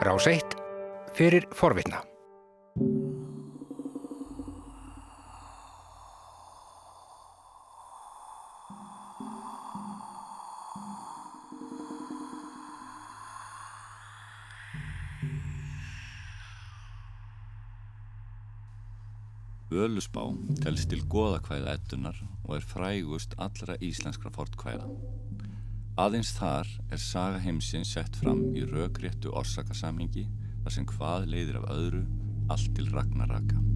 Rás 1 fyrir forvitna. Völusbá telst til goðakvæða ettunar og er frægust allra íslenskra fortkvæða. Aðeins þar er saga heimsins sett fram í raugréttu orsakasamlingi þar sem hvað leiðir af öðru allt til ragnaraka.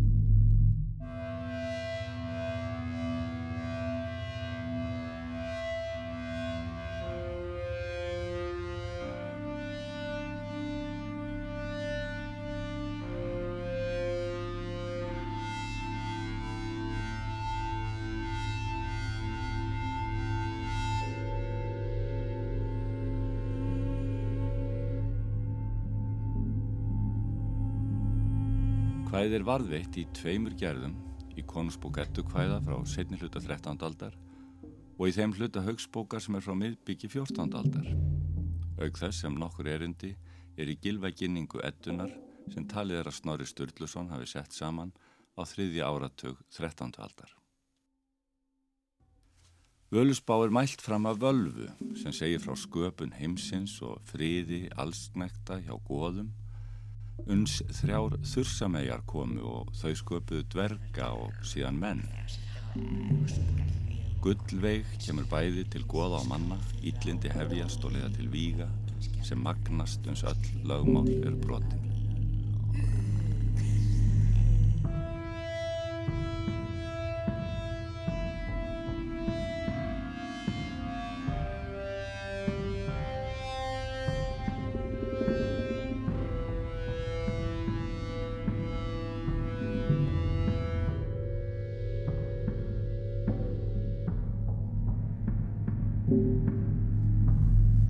Kvæði er varðveitt í tveimur gerðum í konungsbók ettukvæða frá setni hluta 13. aldar og í þeim hluta högsbókar sem er frá miðbyggi 14. aldar. Aug þess sem nokkur erindi er í gilvæginningu ettunar sem talið er að Snorri Sturluson hafi sett saman á þriðja áratug 13. aldar. Völusbá er mælt fram af völvu sem segir frá sköpun heimsins og friði allsnekta hjá góðum uns þrjár þursamæjar komu og þau sköpuðu dverga og síðan menn. Gullveig kemur bæði til goða á manna, íllindi hefjast og leiða til víga sem magnast uns öll lögmál eru brotin.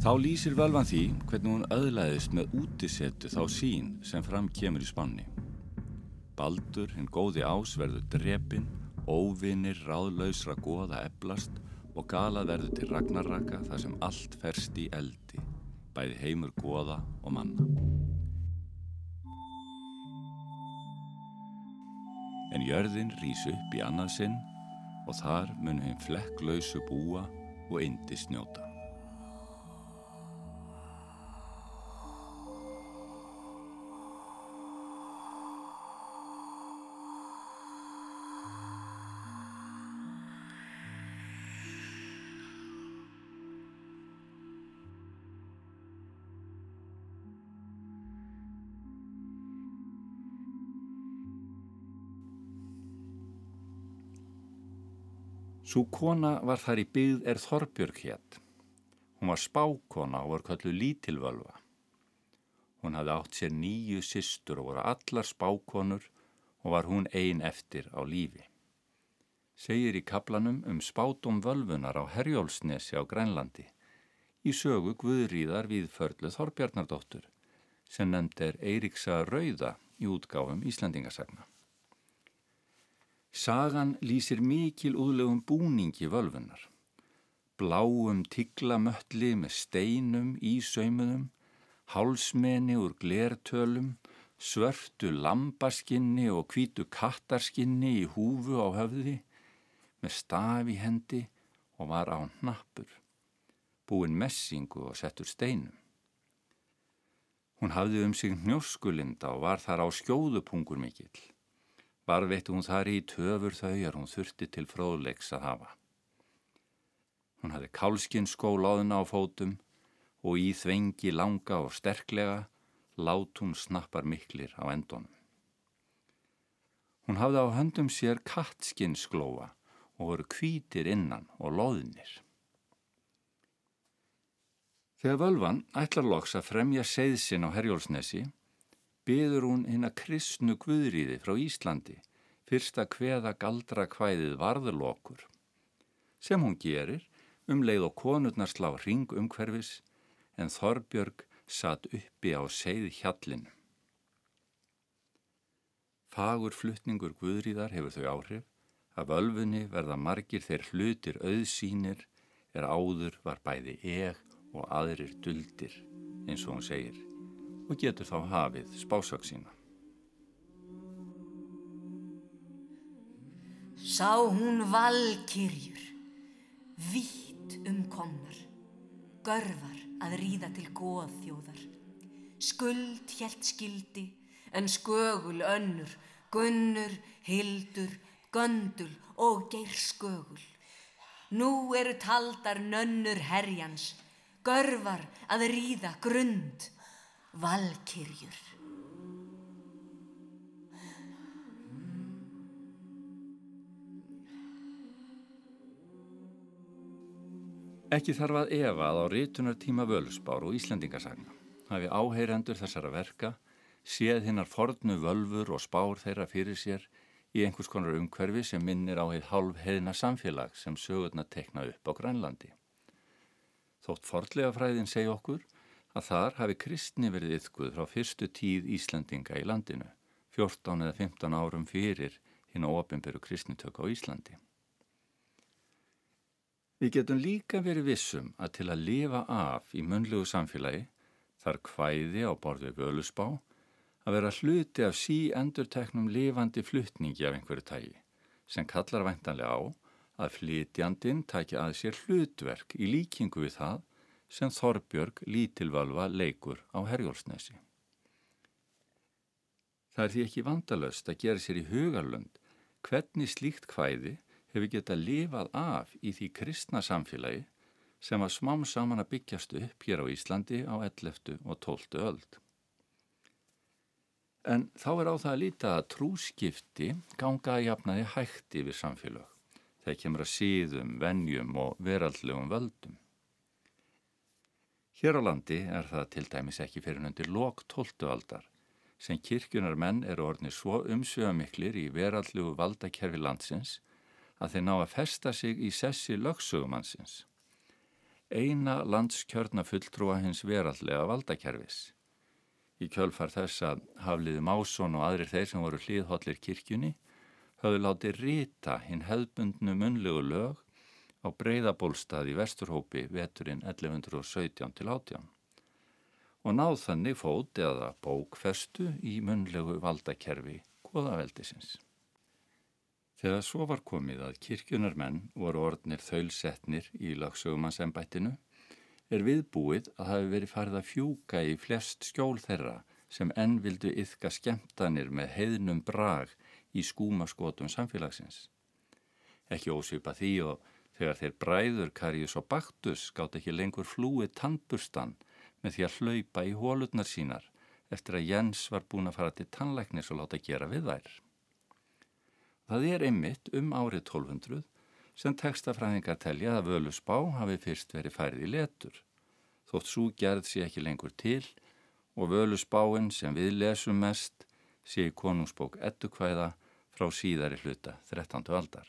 Þá lýsir völvan því hvernig hún öðlaðist með útisettu þá sín sem fram kemur í spanni. Baldur, hinn góði ás, verður drepin, óvinir, ráðlausra goða eblast og galað verður til ragnarraka þar sem allt ferst í eldi, bæði heimur goða og manna. En jörðin rýs upp í annað sinn og þar mun hinn flekklausu búa og indi Sú kona var þar í byggð er Þorbjörg hétt. Hún var spákona og var köllu lítilvölva. Hún hafði átt sér nýju systur og voru allar spákonur og var hún ein eftir á lífi. Segir í kaplanum um spátum völvunar á Herjólfsnesi á Grænlandi í sögu Guðríðar við förlu Þorbjarnardóttur sem nefnd er Eiríksa Rauða í útgáfum Íslandingasagna. Sagan lýsir mikil úðlegum búningi völfunar. Bláum tiglamöttli með steinum í saumuðum, hálsmeni úr glertölum, svörtu lambaskinni og kvítu kattarskinni í húfu á höfði, með staf í hendi og var á hnappur, búin messingu og settur steinum. Hún hafði um sig hnjóskulinda og var þar á skjóðupungur mikill. Varveitti hún þar í töfur þau er hún þurfti til fróðleiks að hafa. Hún hafði kálskinn skólaðuna á fótum og í þvengi langa og sterklega lát hún snappar miklir á endunum. Hún hafði á höndum sér kattskinn sklóa og voru kvítir innan og loðnir. Þegar völvan ætlar loks að fremja seiðsinn á Herjólfsnesi byður hún hinn að kristnu guðrýði frá Íslandi fyrsta hveða galdra hvæðið varðlokur sem hún gerir um leið og konurnar slá ring umhverfis en Þorbjörg satt uppi á seið hjallinu. Fagur fluttningur guðrýðar hefur þau áhrif að völfunni verða margir þeir hlutir auðsýnir er áður var bæði eg og aðrir duldir eins og hún segir og getur þá hafið spásök sína. Sá hún valkyrjur, vitt umkomnar, görfar að ríða til góðþjóðar. Skuld hjælt skildi, en skögul önnur, gunnur, hildur, göndul og geir skögul. Nú eru taldar nönnur herjans, görfar að ríða grund, valkyrjur. Ekki þarf að efa að á rítunartíma völusbár og Íslandingasagna hafi áheyrendur þessara verka séð hinnar fornu völfur og spár þeirra fyrir sér í einhvers konar umhverfi sem minnir á heið hálf heðina samfélag sem sögurna tekna upp á Grænlandi. Þótt fordlega fræðin segja okkur að þar hafi kristni verið yfkuð frá fyrstu tíð Íslandinga í landinu, 14 eða 15 árum fyrir hinn á ofinberu kristnitök á Íslandi. Við getum líka verið vissum að til að lifa af í munlegu samfélagi þar kvæði á borðu völusbá að vera hluti af sí endurteknum lifandi fluttningi af einhverju tægi sem kallar væntanlega á að flytjandin taki að sér hlutverk í líkingu við það sem Þorbjörg lítilvalva leikur á Herjólfsnesi. Það er því ekki vandalöst að gera sér í hugarlund hvernig slíkt kvæði hefur getað lifað af í því kristna samfélagi sem var smám saman að byggjast upp hér á Íslandi á 11. og 12. öld. En þá er á það að líta að trúskipti ganga að jafnaði hægt yfir samfélag. Það kemur að síðum, vennjum og veraldlegum völdum. Hér á landi er það til dæmis ekki fyrir undir lok 12. aldar sem kirkjunar menn eru orðnir svo umsögamiklir í veraldlegu valdakerfi landsins að þeir ná að festa sig í sessi lögsögumannsins. Eina landskjörna fulltrúa hins verallega valdakerfis. Í kjölfar þess að Hafliði Másson og aðrir þeir sem voru hlýðhóllir kirkjunni höfðu látið rita hinn hefðbundnu munlegu lög á breyðabólstað í Vesturhópi veturinn 1117 til 18 og náð þannig fót eða bókfestu í munlegu valdakerfi goðaveldisins. Þegar svo var komið að kirkjunarmenn voru orðnir þaulsetnir í lagsögumannsembættinu er viðbúið að hafi verið farið að fjúka í flest skjól þeirra sem enn vildu yfka skemtanir með heiðnum brag í skúmaskotum samfélagsins. Ekki ósvipa því og þegar þeir bræður Karius og Baktus gátt ekki lengur flúið tannburstan með því að hlaupa í hólutnar sínar eftir að Jens var búin að fara til tannleiknis og láta gera við þær. Það er einmitt um árið 1200 sem textafræðingar telja að völusbá hafi fyrst verið færið í letur. Þótt svo gerð sé ekki lengur til og völusbáinn sem við lesum mest sé í konungsbók ettukvæða frá síðari hluta 13. aldar.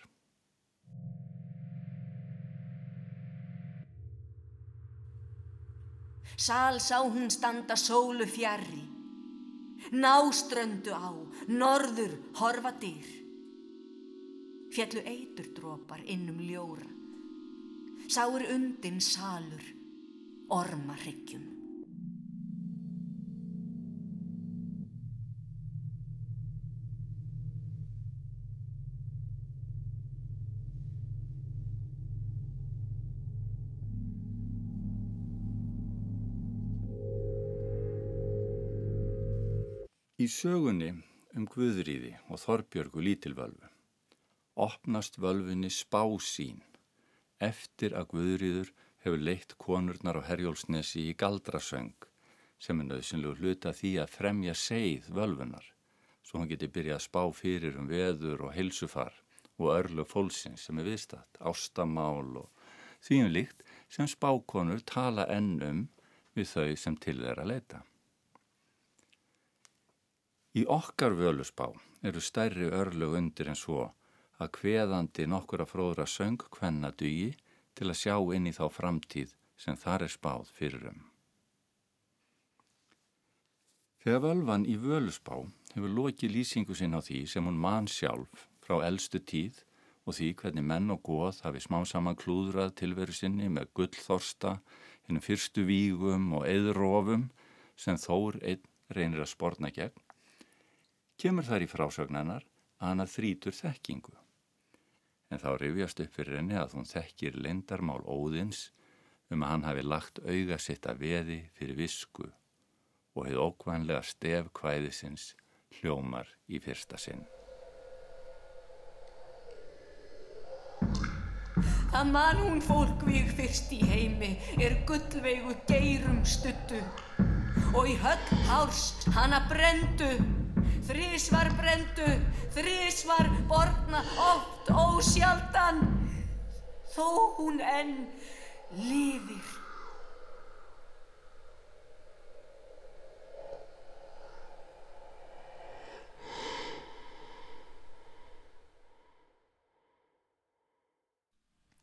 Sál sá hún standa sólu fjarrri, náströndu á, norður horfa dyr fjallu eiturdrópar innum ljóra. Sáur undin salur, ormarryggjum. Í sögunni um Guðriði og Þorbjörgu lítilvölvu opnast völfunni spá sín eftir að Guðrýður hefur leitt konurnar á Herjólfsnesi í galdrasöng sem er nöðsynlegu hluta því að fremja seið völfunar svo hann geti byrjað að spá fyrir um veður og heilsufar og örlug fólksins sem er viðstatt, ástamál og þvíum líkt sem spákonur tala ennum við þau sem til þeirra leita. Í okkar völusbá eru stærri örlug undir en svo að hveðandi nokkur að fróðra söng hvenna dugi til að sjá inn í þá framtíð sem þar er spáð fyrir um. Þegar völvan í völusbá hefur lokið lýsingu sinn á því sem hún mann sjálf frá eldstu tíð og því hvernig menn og góð hafi smá saman klúðrað tilveru sinni með gullþorsta, hennum fyrstu vígum og eðrófum sem Þór einn reynir að sporna gegn, kemur þar í frásögnanar að hann að þrítur þekkingu. En þá rifjast upp fyrir henni að hún þekkir lendarmál óðins um að hann hafi lagt auga sitt að veði fyrir visku og hefði ókvæmlega stef kvæðisins hljómar í fyrsta sinn. Það mann hún fólkvík fyrst í heimi er gullveigu geirum stuttu og í höll hárs hana brendu þrísvar brendu þrísvar borna oft ósjaldan. Þó hún enn lifir.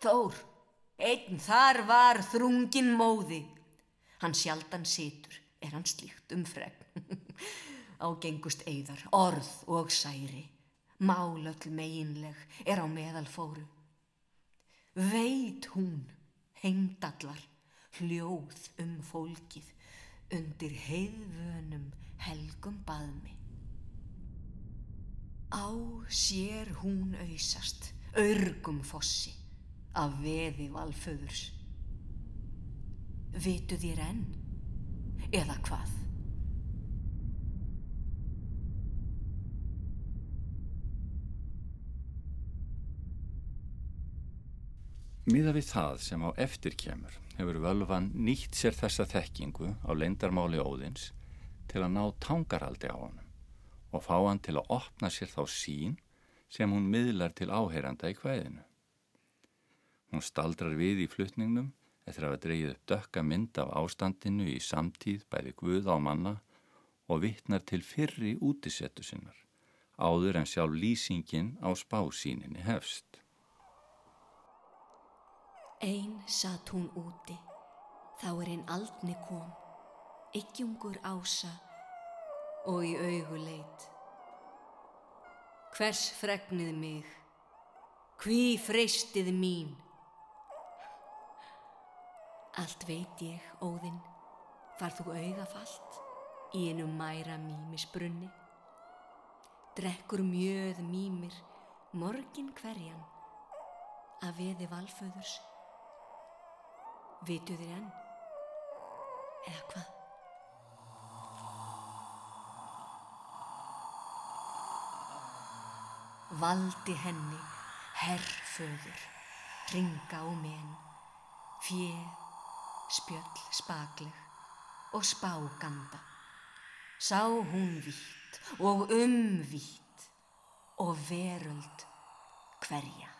Þór, einn þar var þrungin móði. Hann sjaldan situr, er hann slíkt umfregn. Ágengust eigðar, orð og særi, málöll meginleg er á meðal fóru. Veit hún, heimdallar, hljóð um fólkið undir heiðvönum helgum baðmi. Á sér hún auðsast, örgum fossi af veði valföðurs. Vitu þér enn? Eða hvað? Míða við það sem á eftir kemur hefur völvan nýtt sér þessa þekkingu á leindarmáli óðins til að ná tangarhaldi á honum og fá hann til að opna sér þá sín sem hún miðlar til áheyranda í hvaðinu. Hún staldrar við í flutningnum eftir að hafa dreyið upp dökka mynd af ástandinu í samtíð bæði guð á manna og vittnar til fyrri útisettu sinnar, áður en sjálf lýsingin á spásíninni hefst. Einn satt hún úti, þá er einn aldni kom, yggjungur ása og í augu leit. Hvers fregnið mig, hví freystið mín? Allt veit ég, óðinn, var þú augafallt í einu mæra mýmisbrunni. Drekkur mjöð mýmir morgin hverjan að veði valföðurs. Vitu þér enn? Eða hvað? Valdi henni herrföður, ringa og menn, fjeð, spjöll spagleg og spáganda. Sá hún vitt og umvitt og veröld hverja.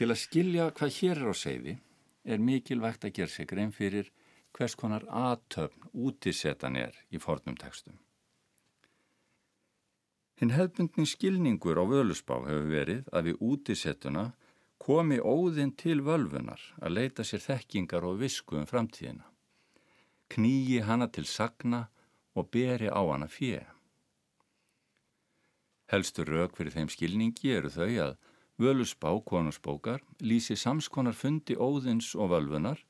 Til að skilja hvað hér er á segði er mikilvægt að gera sig grein fyrir hvers konar aðtöfn útisetan er í fornum tekstum. Hinn hefbundni skilningur á völusbá hefur verið að við útisettuna komi óðinn til völfunar að leita sér þekkingar og visku um framtíðina. Knýji hana til sagna og beri á hana fjö. Helstur rauk fyrir þeim skilningi eru þau að völusbá konusbókar lýsi samskonar fundi óðins og völfunar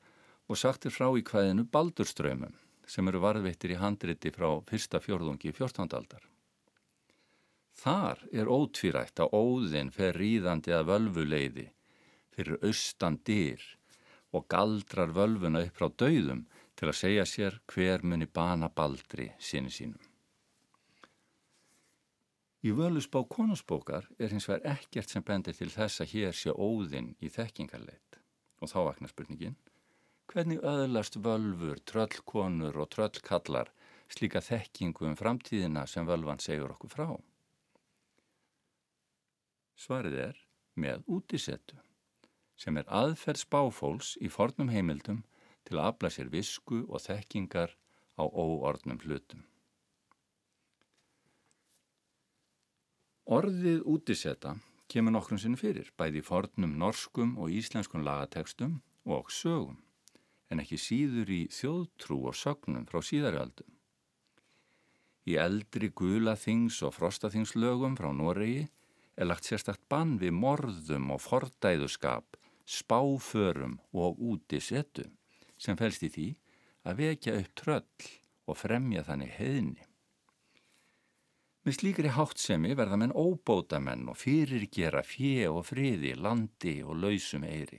og sagtir frá í hvaðinu baldurströymum sem eru varðvittir í handriti frá fyrsta fjörðungi fjórtándaldar. Þar er ótvírætt að óðinn fer ríðandi að völvuleiði fyrir austan dyr og galdrar völvuna upp frá dauðum til að segja sér hver muni bana baldri sinni sínum. Í völusbá konusbókar er hins vegar ekkert sem bendir til þess að hér sé óðinn í þekkingarleit og þá vaknar spurningin hvernig öðlast völfur, tröllkonur og tröllkallar slíka þekkingu um framtíðina sem völvan segur okkur frá? Svarið er með útisettu sem er aðferð spáfóls í fornum heimildum til að afla sér visku og þekkingar á óordnum hlutum. Orðið útisetta kemur nokkrum sinn fyrir, bæði fornum norskum og íslenskum lagatekstum og sögum, en ekki síður í þjóðtrú og sögnum frá síðarjaldum. Í eldri gulaþings og frostaþingslögum frá Noregi er lagt sérstakt bann við morðum og fordæðuskap, spáförum og útisettum sem fælst í því að vekja upp tröll og fremja þannig heiðni. Með slíkri háttsemi verða menn óbótamenn og fyrirgera fjö og friði, landi og lausum eiri.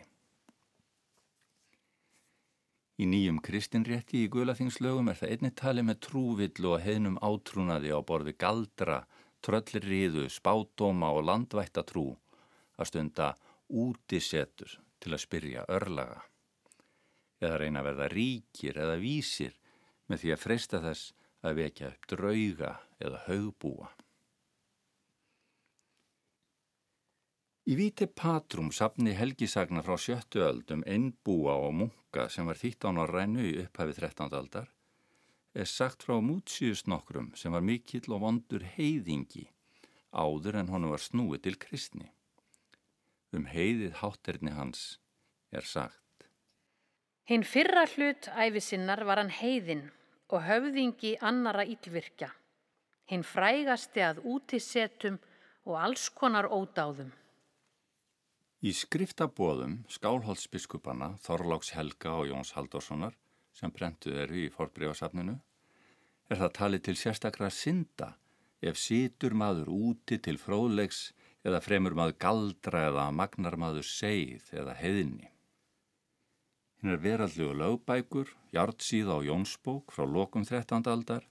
Í nýjum kristinrétti í Guðlaþingslögum er það einni tali með trúvill og heinum átrúnaði á borði galdra, tröllriðu, spátóma og landvættatrú að stunda útisettur til að spyrja örlaga. Eða reyna að verða ríkir eða vísir með því að freysta þess að vekja upp drauga eða haugbúa. Í Víti Patrum sapni helgisagna frá sjöttu öldum einbúa og munka sem var þýtt án á rænu í upphæfi 13. aldar er sagt frá mútsíðust nokkrum sem var mikill og vondur heiðingi áður en honum var snúið til kristni. Um heiðið hátterni hans er sagt. Hinn fyrra hlut æfisinnar var hann heiðin og höfðingi annara ílvirkja. Hinn frægasti að útisettum og alls konar ódáðum. Í skriftabóðum skálholtsbiskupana Þorláks Helga og Jóns Haldorssonar sem prentuð eru í forbreyfasafninu er það talið til sérstakra synda ef situr maður úti til fróðlegs eða fremur maður galdra eða magnar maður segið eða heðinni. Hinn er veraldlegu lögbækur, Jartsíða og Jónsbók frá lokum 13. aldar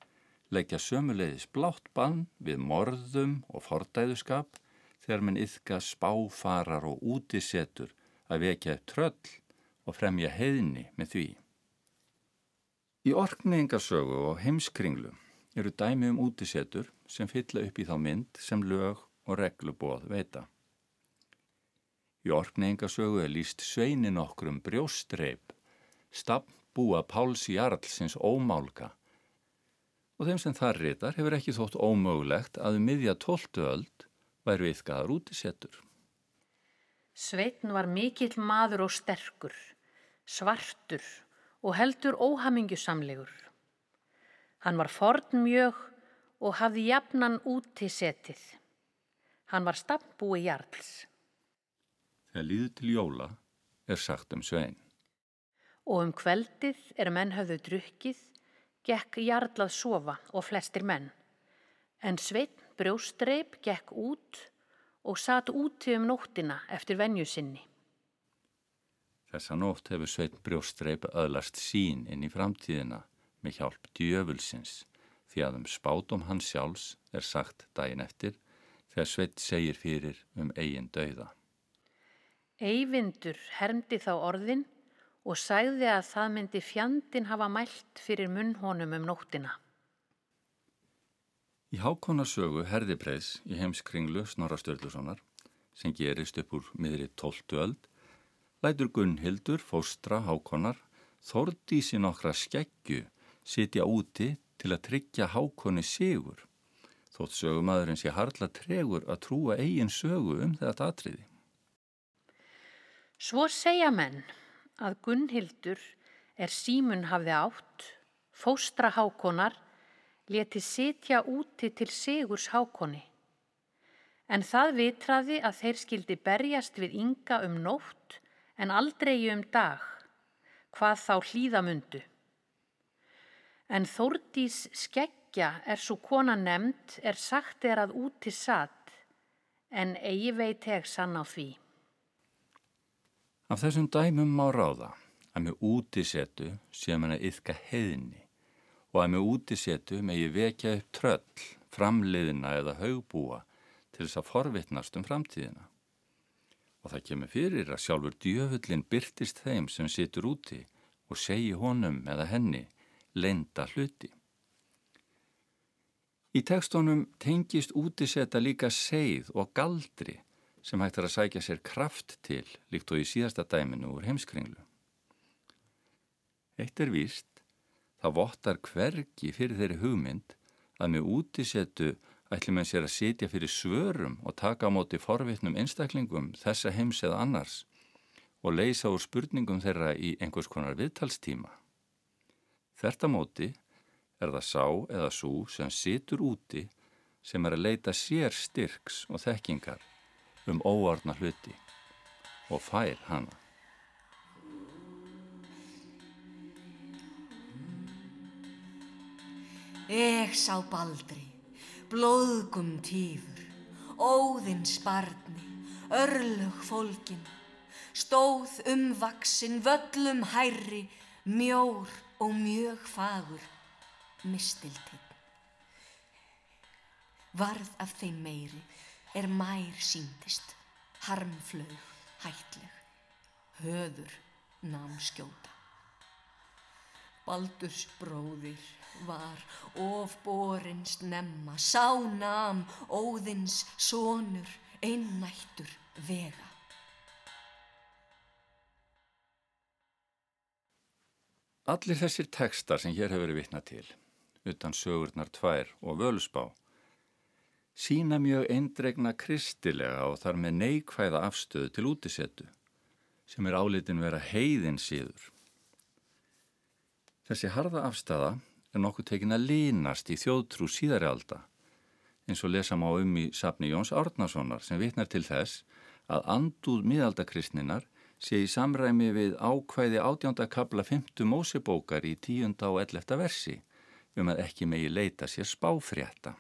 leggja sömulegis blátt bann við morðum og fordæðuskap þegar mann yfka spáfarar og útisettur að vekja tröll og fremja heiðni með því. Í orkningasögu og heimskringlu eru dæmi um útisettur sem fylla upp í þá mynd sem lög og reglubóð veita. Í orkningasögu er líst sveinin okkur um brjóstreip, stafnbúa Páls Jarlsins ómálka og þeim sem þar ritar hefur ekki þótt ómögulegt að um miðja tóltu öld væru yfkaðar útisettur. Sveitn var mikill maður og sterkur, svartur og heldur óhamingjusamlegur. Hann var forn mjög og hafði jafnan útisettið. Hann var stampbúi jarls. Þegar líður til jóla er sagt um svein. Og um kveldið er menn hafðu drukkið, gekk jarlað sofa og flestir menn. En sveitn brjóstreip gekk út og satt úti um nóttina eftir venju sinni. Þessa nótt hefur sveit brjóstreip öðlast sín inn í framtíðina með hjálp djöfulsins því að um spátum hans sjálfs er sagt daginn eftir þegar sveit segir fyrir um eigin dauða. Eyvindur hermdi þá orðin og sæði að það myndi fjandin hafa mælt fyrir munnhónum um nóttina. Í hákonarsögu Herðipreis í heimskringlu Snorra Sturlusonar sem gerist upp úr miðri tóltu öld lætur Gunnhildur, fóstra, hákonar þordísi nokkra skeggju sitja úti til að tryggja hákonni sigur þótt sögumadurinn sé harla tregur að trúa eigin sögu um þetta atriði. Svo segja menn að Gunnhildur er símun hafði átt, fóstra hákonar leti sitja úti til sigurs hákonni. En það vitraði að þeir skildi berjast við ynga um nótt en aldrei um dag, hvað þá hlýðamundu. En Þórdís skeggja er svo kona nefnd er sagt er að úti satt, en eigi veit heg sann á því. Af þessum dæmum má ráða að með útisettu sé mann að yfka heiðni og að með útisetu megi vekja upp tröll, framliðina eða haugbúa til þess að forvittnast um framtíðina. Og það kemur fyrir að sjálfur djöfullin byrtist þeim sem situr úti og segi honum eða henni lenda hluti. Í tekstónum tengist útiseta líka seið og galdri sem hægt er að sækja sér kraft til líkt og í síðasta dæminu úr heimskringlu. Eitt er víst Það vottar hvergi fyrir þeirri hugmynd að með útisettu ætlum en sér að sitja fyrir svörum og taka á móti forvittnum einstaklingum þessa heims eða annars og leysa úr spurningum þeirra í einhvers konar viðtalstíma. Þetta móti er það sá eða svo sem situr úti sem er að leita sér styrks og þekkingar um óarna hluti og fær hana. Ég sá baldri, blóðgum tífur, óðins barni, örlög fólkin, stóð umvaksin völlum hærri, mjór og mjög fagur, mistiltinn. Varð af þeim meiri er mær síndist, harmflög, hætleg, höður nám skjóta. Baldurs bróðir var of borins nemma, sá nam óðins sonur, einnættur vega. Allir þessir tekstar sem hér hefur verið vitna til, utan sögurnar tvær og völusbá, sína mjög eindregna kristilega og þar með neikvæða afstöðu til útisettu, sem er álitin vera heiðin síður. Þessi harða afstæða er nokkuð tekin að línast í þjóðtrú síðari alda, eins og lesa má um í sapni Jóns Árnasonar sem vitnar til þess að andúð miðaldakristninar sé í samræmi við ákvæði átjánda kabla 5. mósebókar í 10. og 11. versi um að ekki megi leita sér spáfrétta.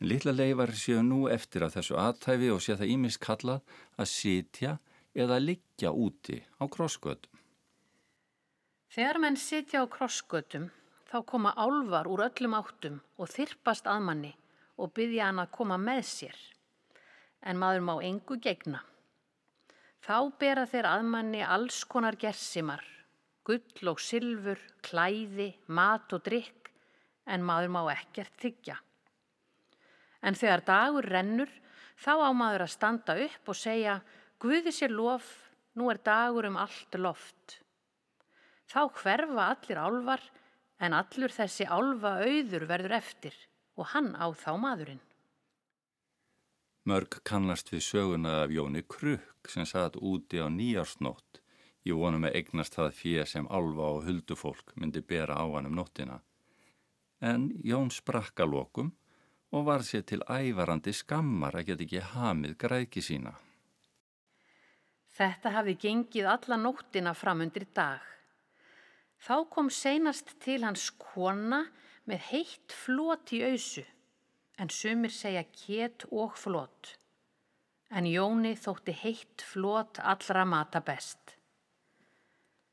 En litla leifar séu nú eftir að þessu aðtæfi og sé það ímist kallað að sitja eða liggja úti á krossgötum. Þegar menn sitja á krossgötum þá koma álvar úr öllum áttum og þyrpast að manni og byggja hann að koma með sér. En maður má engu gegna. Þá bera þeir aðmanni alls konar gersimar, gull og sylfur, klæði, mat og drikk, en maður má ekkert þykja. En þegar dagur rennur, þá á maður að standa upp og segja, Guði sér lof, nú er dagur um allt loft. Þá hverfa allir álvar, en allur þessi álva auður verður eftir og hann á þá maðurinn. Mörg kannast við söguna af Jóni Krukk sem satt úti á nýjarsnótt í vonum að eignast það fyrir sem alva og huldufólk myndi bera á hann um nóttina. En Jón sprakka lokum og var sér til ævarandi skammar að geta ekki hamið græki sína. Þetta hafi gengið alla nóttina fram undir dag. Þá kom seinast til hans kona með heitt flót í auðsu, en sumir segja két og flót. En Jóni þótti heitt flót allra mata best.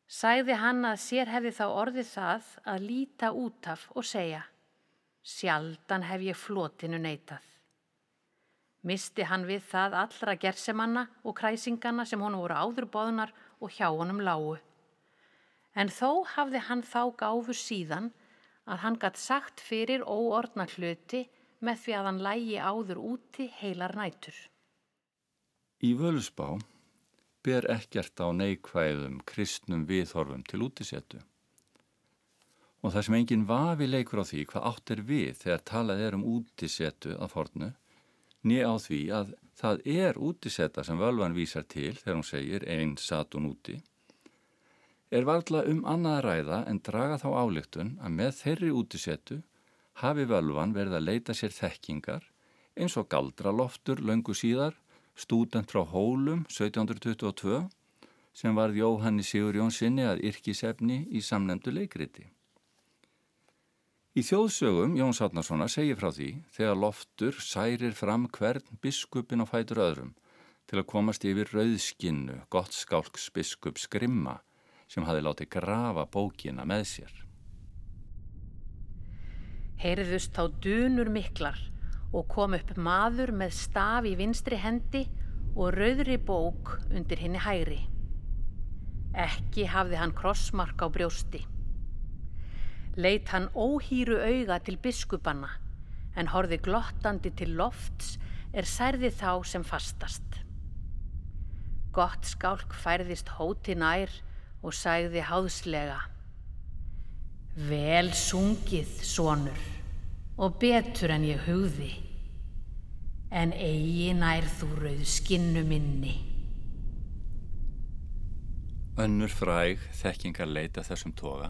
Sæði hann að sér hefði þá orðið það að líta út af og segja, sjaldan hef ég flótinu neytað. Misti hann við það allra gersemanna og kræsingana sem honum voru áðurbóðunar og hjá honum lágu. En þó hafði hann þá gáfu síðan að hann gatt sagt fyrir óordna hluti með því að hann lægi áður úti heilar nætur. Í völusbá ber ekkert á neikvæðum kristnum viðhorfum til útisettu. Og það sem enginn vafi leikur á því hvað átt er við þegar talað er um útisettu að fornu, nýja á því að það er útisetta sem völvan vísar til þegar hún segir einn satun úti, er varðla um annað ræða en draga þá álíktun að með þeirri útisettu hafi völvan verið að leita sér þekkingar eins og galdraloftur löngu síðar, stúdent frá Hólum 1722 sem varð Jóhanni Sigur Jónssoni að yrkisefni í samnemdu leikriti. Í þjóðsögum Jóns Átnarssonar segir frá því þegar loftur særir fram hvern biskupin á fætur öðrum til að komast yfir rauðskinnu gott skálks biskup Skrimma sem hafi látið grafa bókina með sér. Heyrðust þá dunur miklar og kom upp maður með staf í vinstri hendi og rauðri bók undir henni hægri. Ekki hafði hann krossmark á brjósti. Leit hann óhýru auga til biskupanna en horfi glottandi til lofts er særði þá sem fastast. Gott skálk færðist hóti nær og sagði háðslega Vel sungið, sonur, og betur en ég hugði, en eigi nær þú rauð skinnu minni. Önnur fræg þekkingar leita þessum toga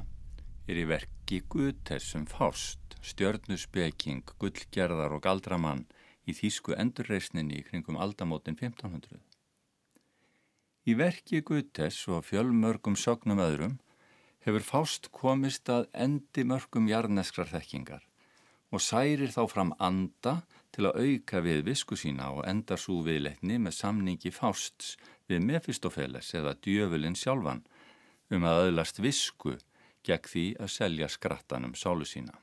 er í verki Gutessum Fást, stjörnusbeking, gullgerðar og galdramann í þýsku endurreysninni kringum aldamótin 1500. Í verki Gutess og fjölmörgum sögnum öðrum hefur Fást komist að endi mörgum jarneskrar þekkingar og særir þá fram anda til að auka við visku sína og endar svo viðleitni með samningi Fásts við Mefistofeles eða djöfulinn sjálfan um að öðlast visku gegn því að selja skrattanum sálu sína.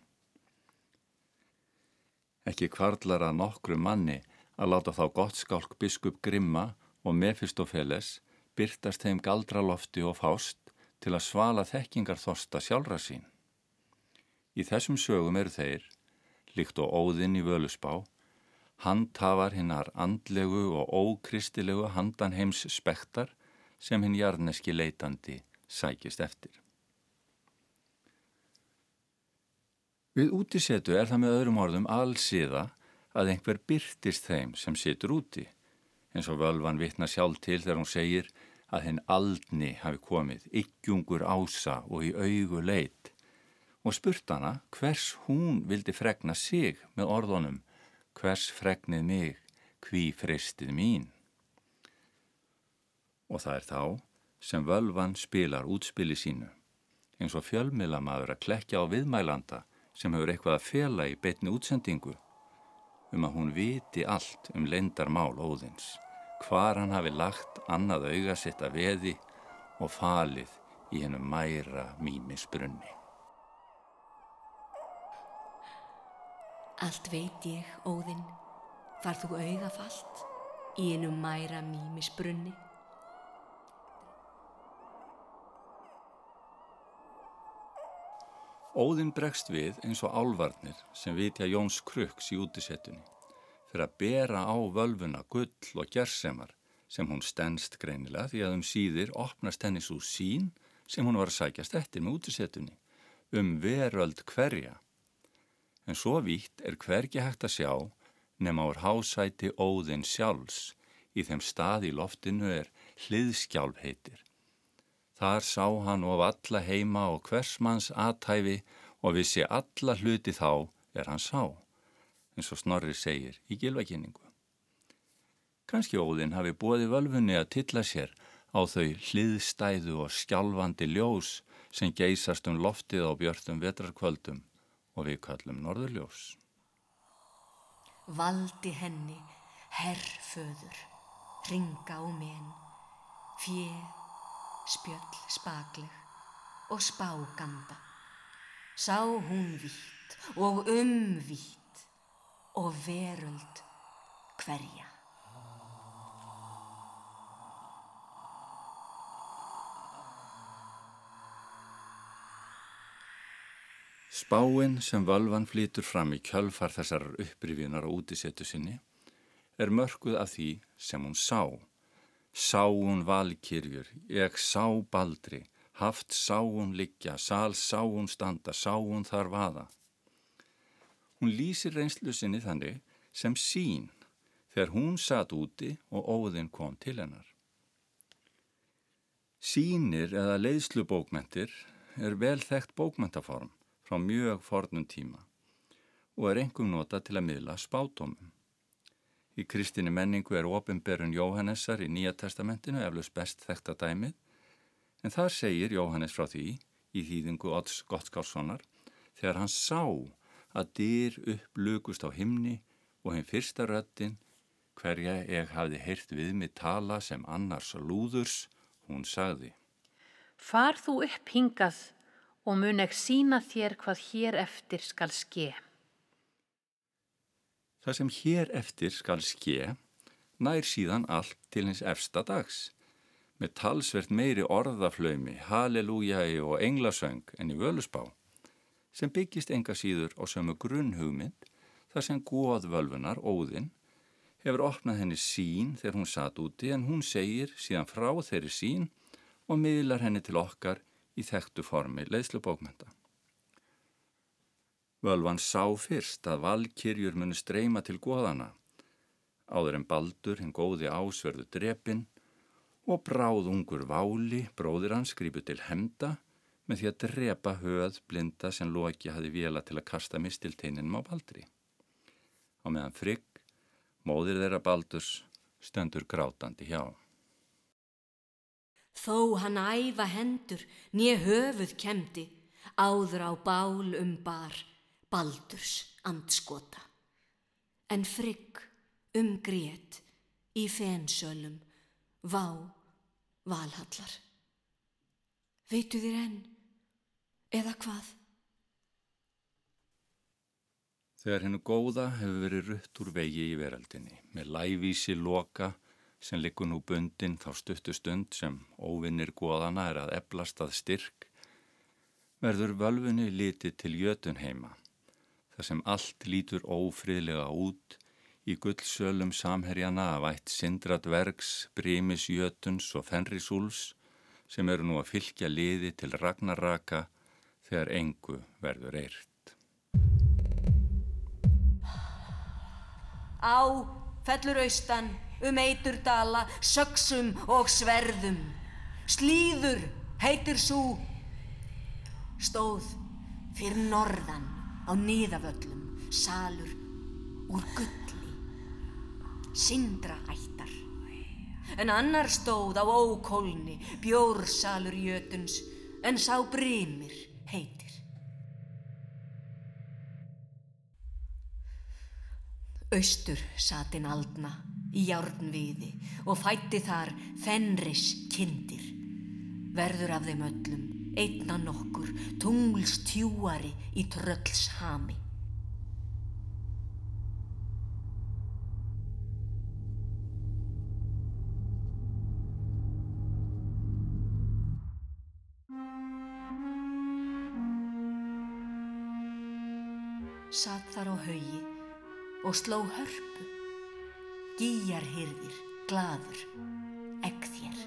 Ekki kvarlar að nokkru manni að láta þá gott skálk biskup Grimma og Mefistofeles byrtast þeim galdralofti og fást til að svala þekkingar þosta sjálfra sín. Í þessum sögum eru þeir, líkt og óðinn í völusbá, handhafar hinnar andlegu og ókristilegu handanheims spektar sem hinn jarneski leitandi sækist eftir. Við útisetu er það með öðrum orðum allsíða að einhver byrtist þeim sem situr úti, eins og völvan vitna sjálf til þegar hún segir að henn aldni hafi komið, ykjungur ása og í augu leit og spurt hana hvers hún vildi fregna sig með orðunum, hvers fregnið mig, hví fristið mín. Og það er þá sem völvan spilar útspili sínu, eins og fjölmiðlamaður að klekja á viðmælanda sem hefur eitthvað að fela í beitni útsendingu um að hún viti allt um lendarmál óðins, hvar hann hafi lagt annað auga sitt að veði og falið í hennum mæra mýmisbrunni. Allt veit ég, óðinn, far þú augafallt í hennum mæra mýmisbrunni. Óðinn bregst við eins og álvarnir sem vitja Jóns Kruks í útisettunni fyrir að bera á völvuna gull og gersemar sem hún stennst greinilega því að um síðir opnast henni svo sín sem hún var að sækjast eftir með útisettunni um veröld hverja. En svo vítt er hvergi hægt að sjá nema úr hásæti óðinn sjálfs í þeim stað í loftinu er hliðskjálf heitir. Þar sá hann of alla heima og hversmanns aðtæfi og vissi alla hluti þá er hann sá, eins og Snorri segir í gilvækningu. Kanski óðinn hafi bóði völfunni að tilla sér á þau hliðstæðu og skjálfandi ljós sem geysast um loftið á björnum vetrarkvöldum og við kallum norðurljós. Valdi henni, herrföður, ringa á menn, fjö, spjöll spakleg og spáganda. Sá hún vitt og umvitt og veröld hverja. Spáinn sem völvan flýtur fram í kjölfar þessar upprifinar og útisettu sinni er mörguð af því sem hún sá Sá hún valkyrjur, ég sá baldri, haft sá hún liggja, sál sá hún standa, sá hún þar vaða. Hún lýsir reynslu sinni þannig sem sín þegar hún satt úti og óðinn kom til hennar. Sýnir eða leiðslubókmentir er vel þekkt bókmentaform frá mjög fornum tíma og er engum nota til að miðla spátumum. Í kristinni menningu er ofinberun Jóhannessar í Nýja testamentinu eflust best þekta dæmið, en þar segir Jóhannes frá því í þýðingu Odds Gottskálssonar þegar hann sá að dyr upp lukust á himni og hinn fyrsta röttin, hverja ég hafði heyrt við mig tala sem annars lúðurs, hún sagði. Far þú upp hingað og mun ekki sína þér hvað hér eftir skal skeið. Það sem hér eftir skal ske nær síðan allt til hins efsta dags með talsvert meiri orðaflaumi, halelújægi og englasöng en í völusbá sem byggist enga síður á sömu grunnhugmynd þar sem góðvölfunar, óðinn, hefur opnað henni sín þegar hún satt úti en hún segir síðan frá þeirri sín og miðlar henni til okkar í þekktu formi leiðslubókmenta. Völvan sá fyrst að valkyrjur muni streyma til goðana, áður en baldur hinn góði ásverðu drepin og bráðungur váli, bróðir hans, grípu til hemda með því að drepa höð blinda sem Loki hafi vela til að kasta mistilteininum á Baldri. Á meðan Frigg, móðir þeirra Baldurs, stöndur grátandi hjá. Þó hann æfa hendur, nýja höfuð kemdi, áður á bál um bar, Baldurs andskota. En Frigg um grét í fensölum, vá, valhallar. Veitu þér enn? Eða hvað? Þegar hennu góða hefur verið rutt úr vegi í veraldinni með lævísi loka sem likur nú bundin þá stuttu stund sem óvinnir góðana er að eblast að styrk, verður völfunni litið til jötun heima, þar sem allt lítur ófriðlega út í gullsölum samherjana af ætt Sindrat Vergs, Brímis Jötuns og Fenrisúls sem eru nú að fylgja liði til Ragnaraka þegar engu verður eirt. Á fellur austan um eiturdala, söksum og sverðum. Slíður heitir svo stóð fyrir norðan á niðavöllum, salur úr gulli, sindra ættar. En annar stóð á ókólni, bjórsalur jötuns, en sá brimir heitir. Austur satin aldna í járnviði og fætti þar fenris kindir. Verður af þeim öllum, einna nokkur, tungls tjúari í trölls hami. Satt þar á haugi og sló hörpu. Gíjar hyrðir, gladur, egg þér.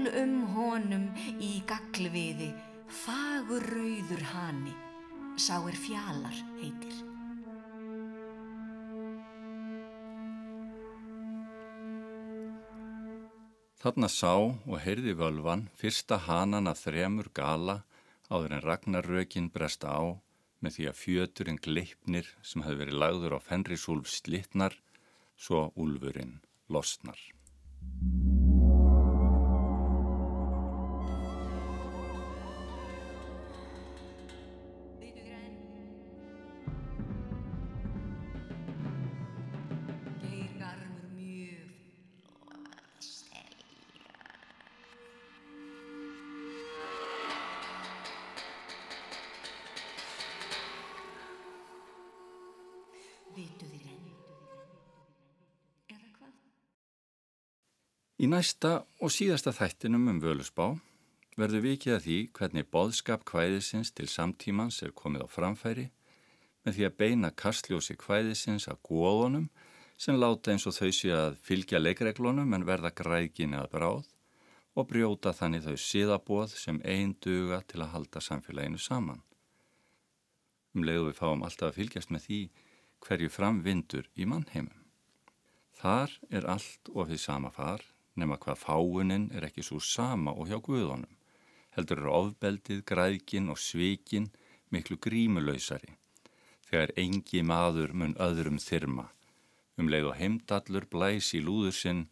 Gól um honum í gaglviði, fagur rauður hani, sá er fjalar heitir. Þarna sá og heyrði völvan fyrsta hanan af þremur gala áður en ragnarrökin bresta á með því að fjöturinn gleipnir sem hefði verið lagður á Fenrisúlf slittnar svo úlfurinn losnar. Í næsta og síðasta þættinum um völusbá verður vikið að því hvernig boðskap kvæðisins til samtímans er komið á framfæri með því að beina kastljósi kvæðisins að góðunum sem láta eins og þau sé að fylgja leikreglunum en verða græðginni að bráð og brjóta þannig þau síðabóð sem einn duga til að halda samfélaginu saman. Um leiðu við fáum alltaf að fylgjast með því hverju framvindur í mannheimum. Þar er allt og við sama far nema hvað fáunin er ekki svo sama og hjá guðunum. Heldur eru ofbeldið, græðkin og svikin miklu grímulausari þegar engi maður mun öðrum þyrma. Um leið og heimdallur blæs í lúður sinn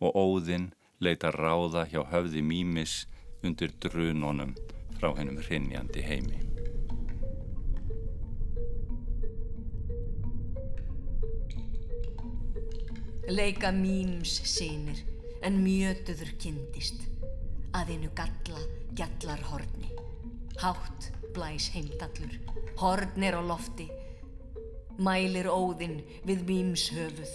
og óðinn leita ráða hjá höfði mýmis undir drunonum frá hennum hrinnjandi heimi. Leika mýms sinir en mjötuður kindist að einu galla gjallar horni. Hátt blæs heimdallur, horn er á lofti, mælir óðinn við mýms höfuð.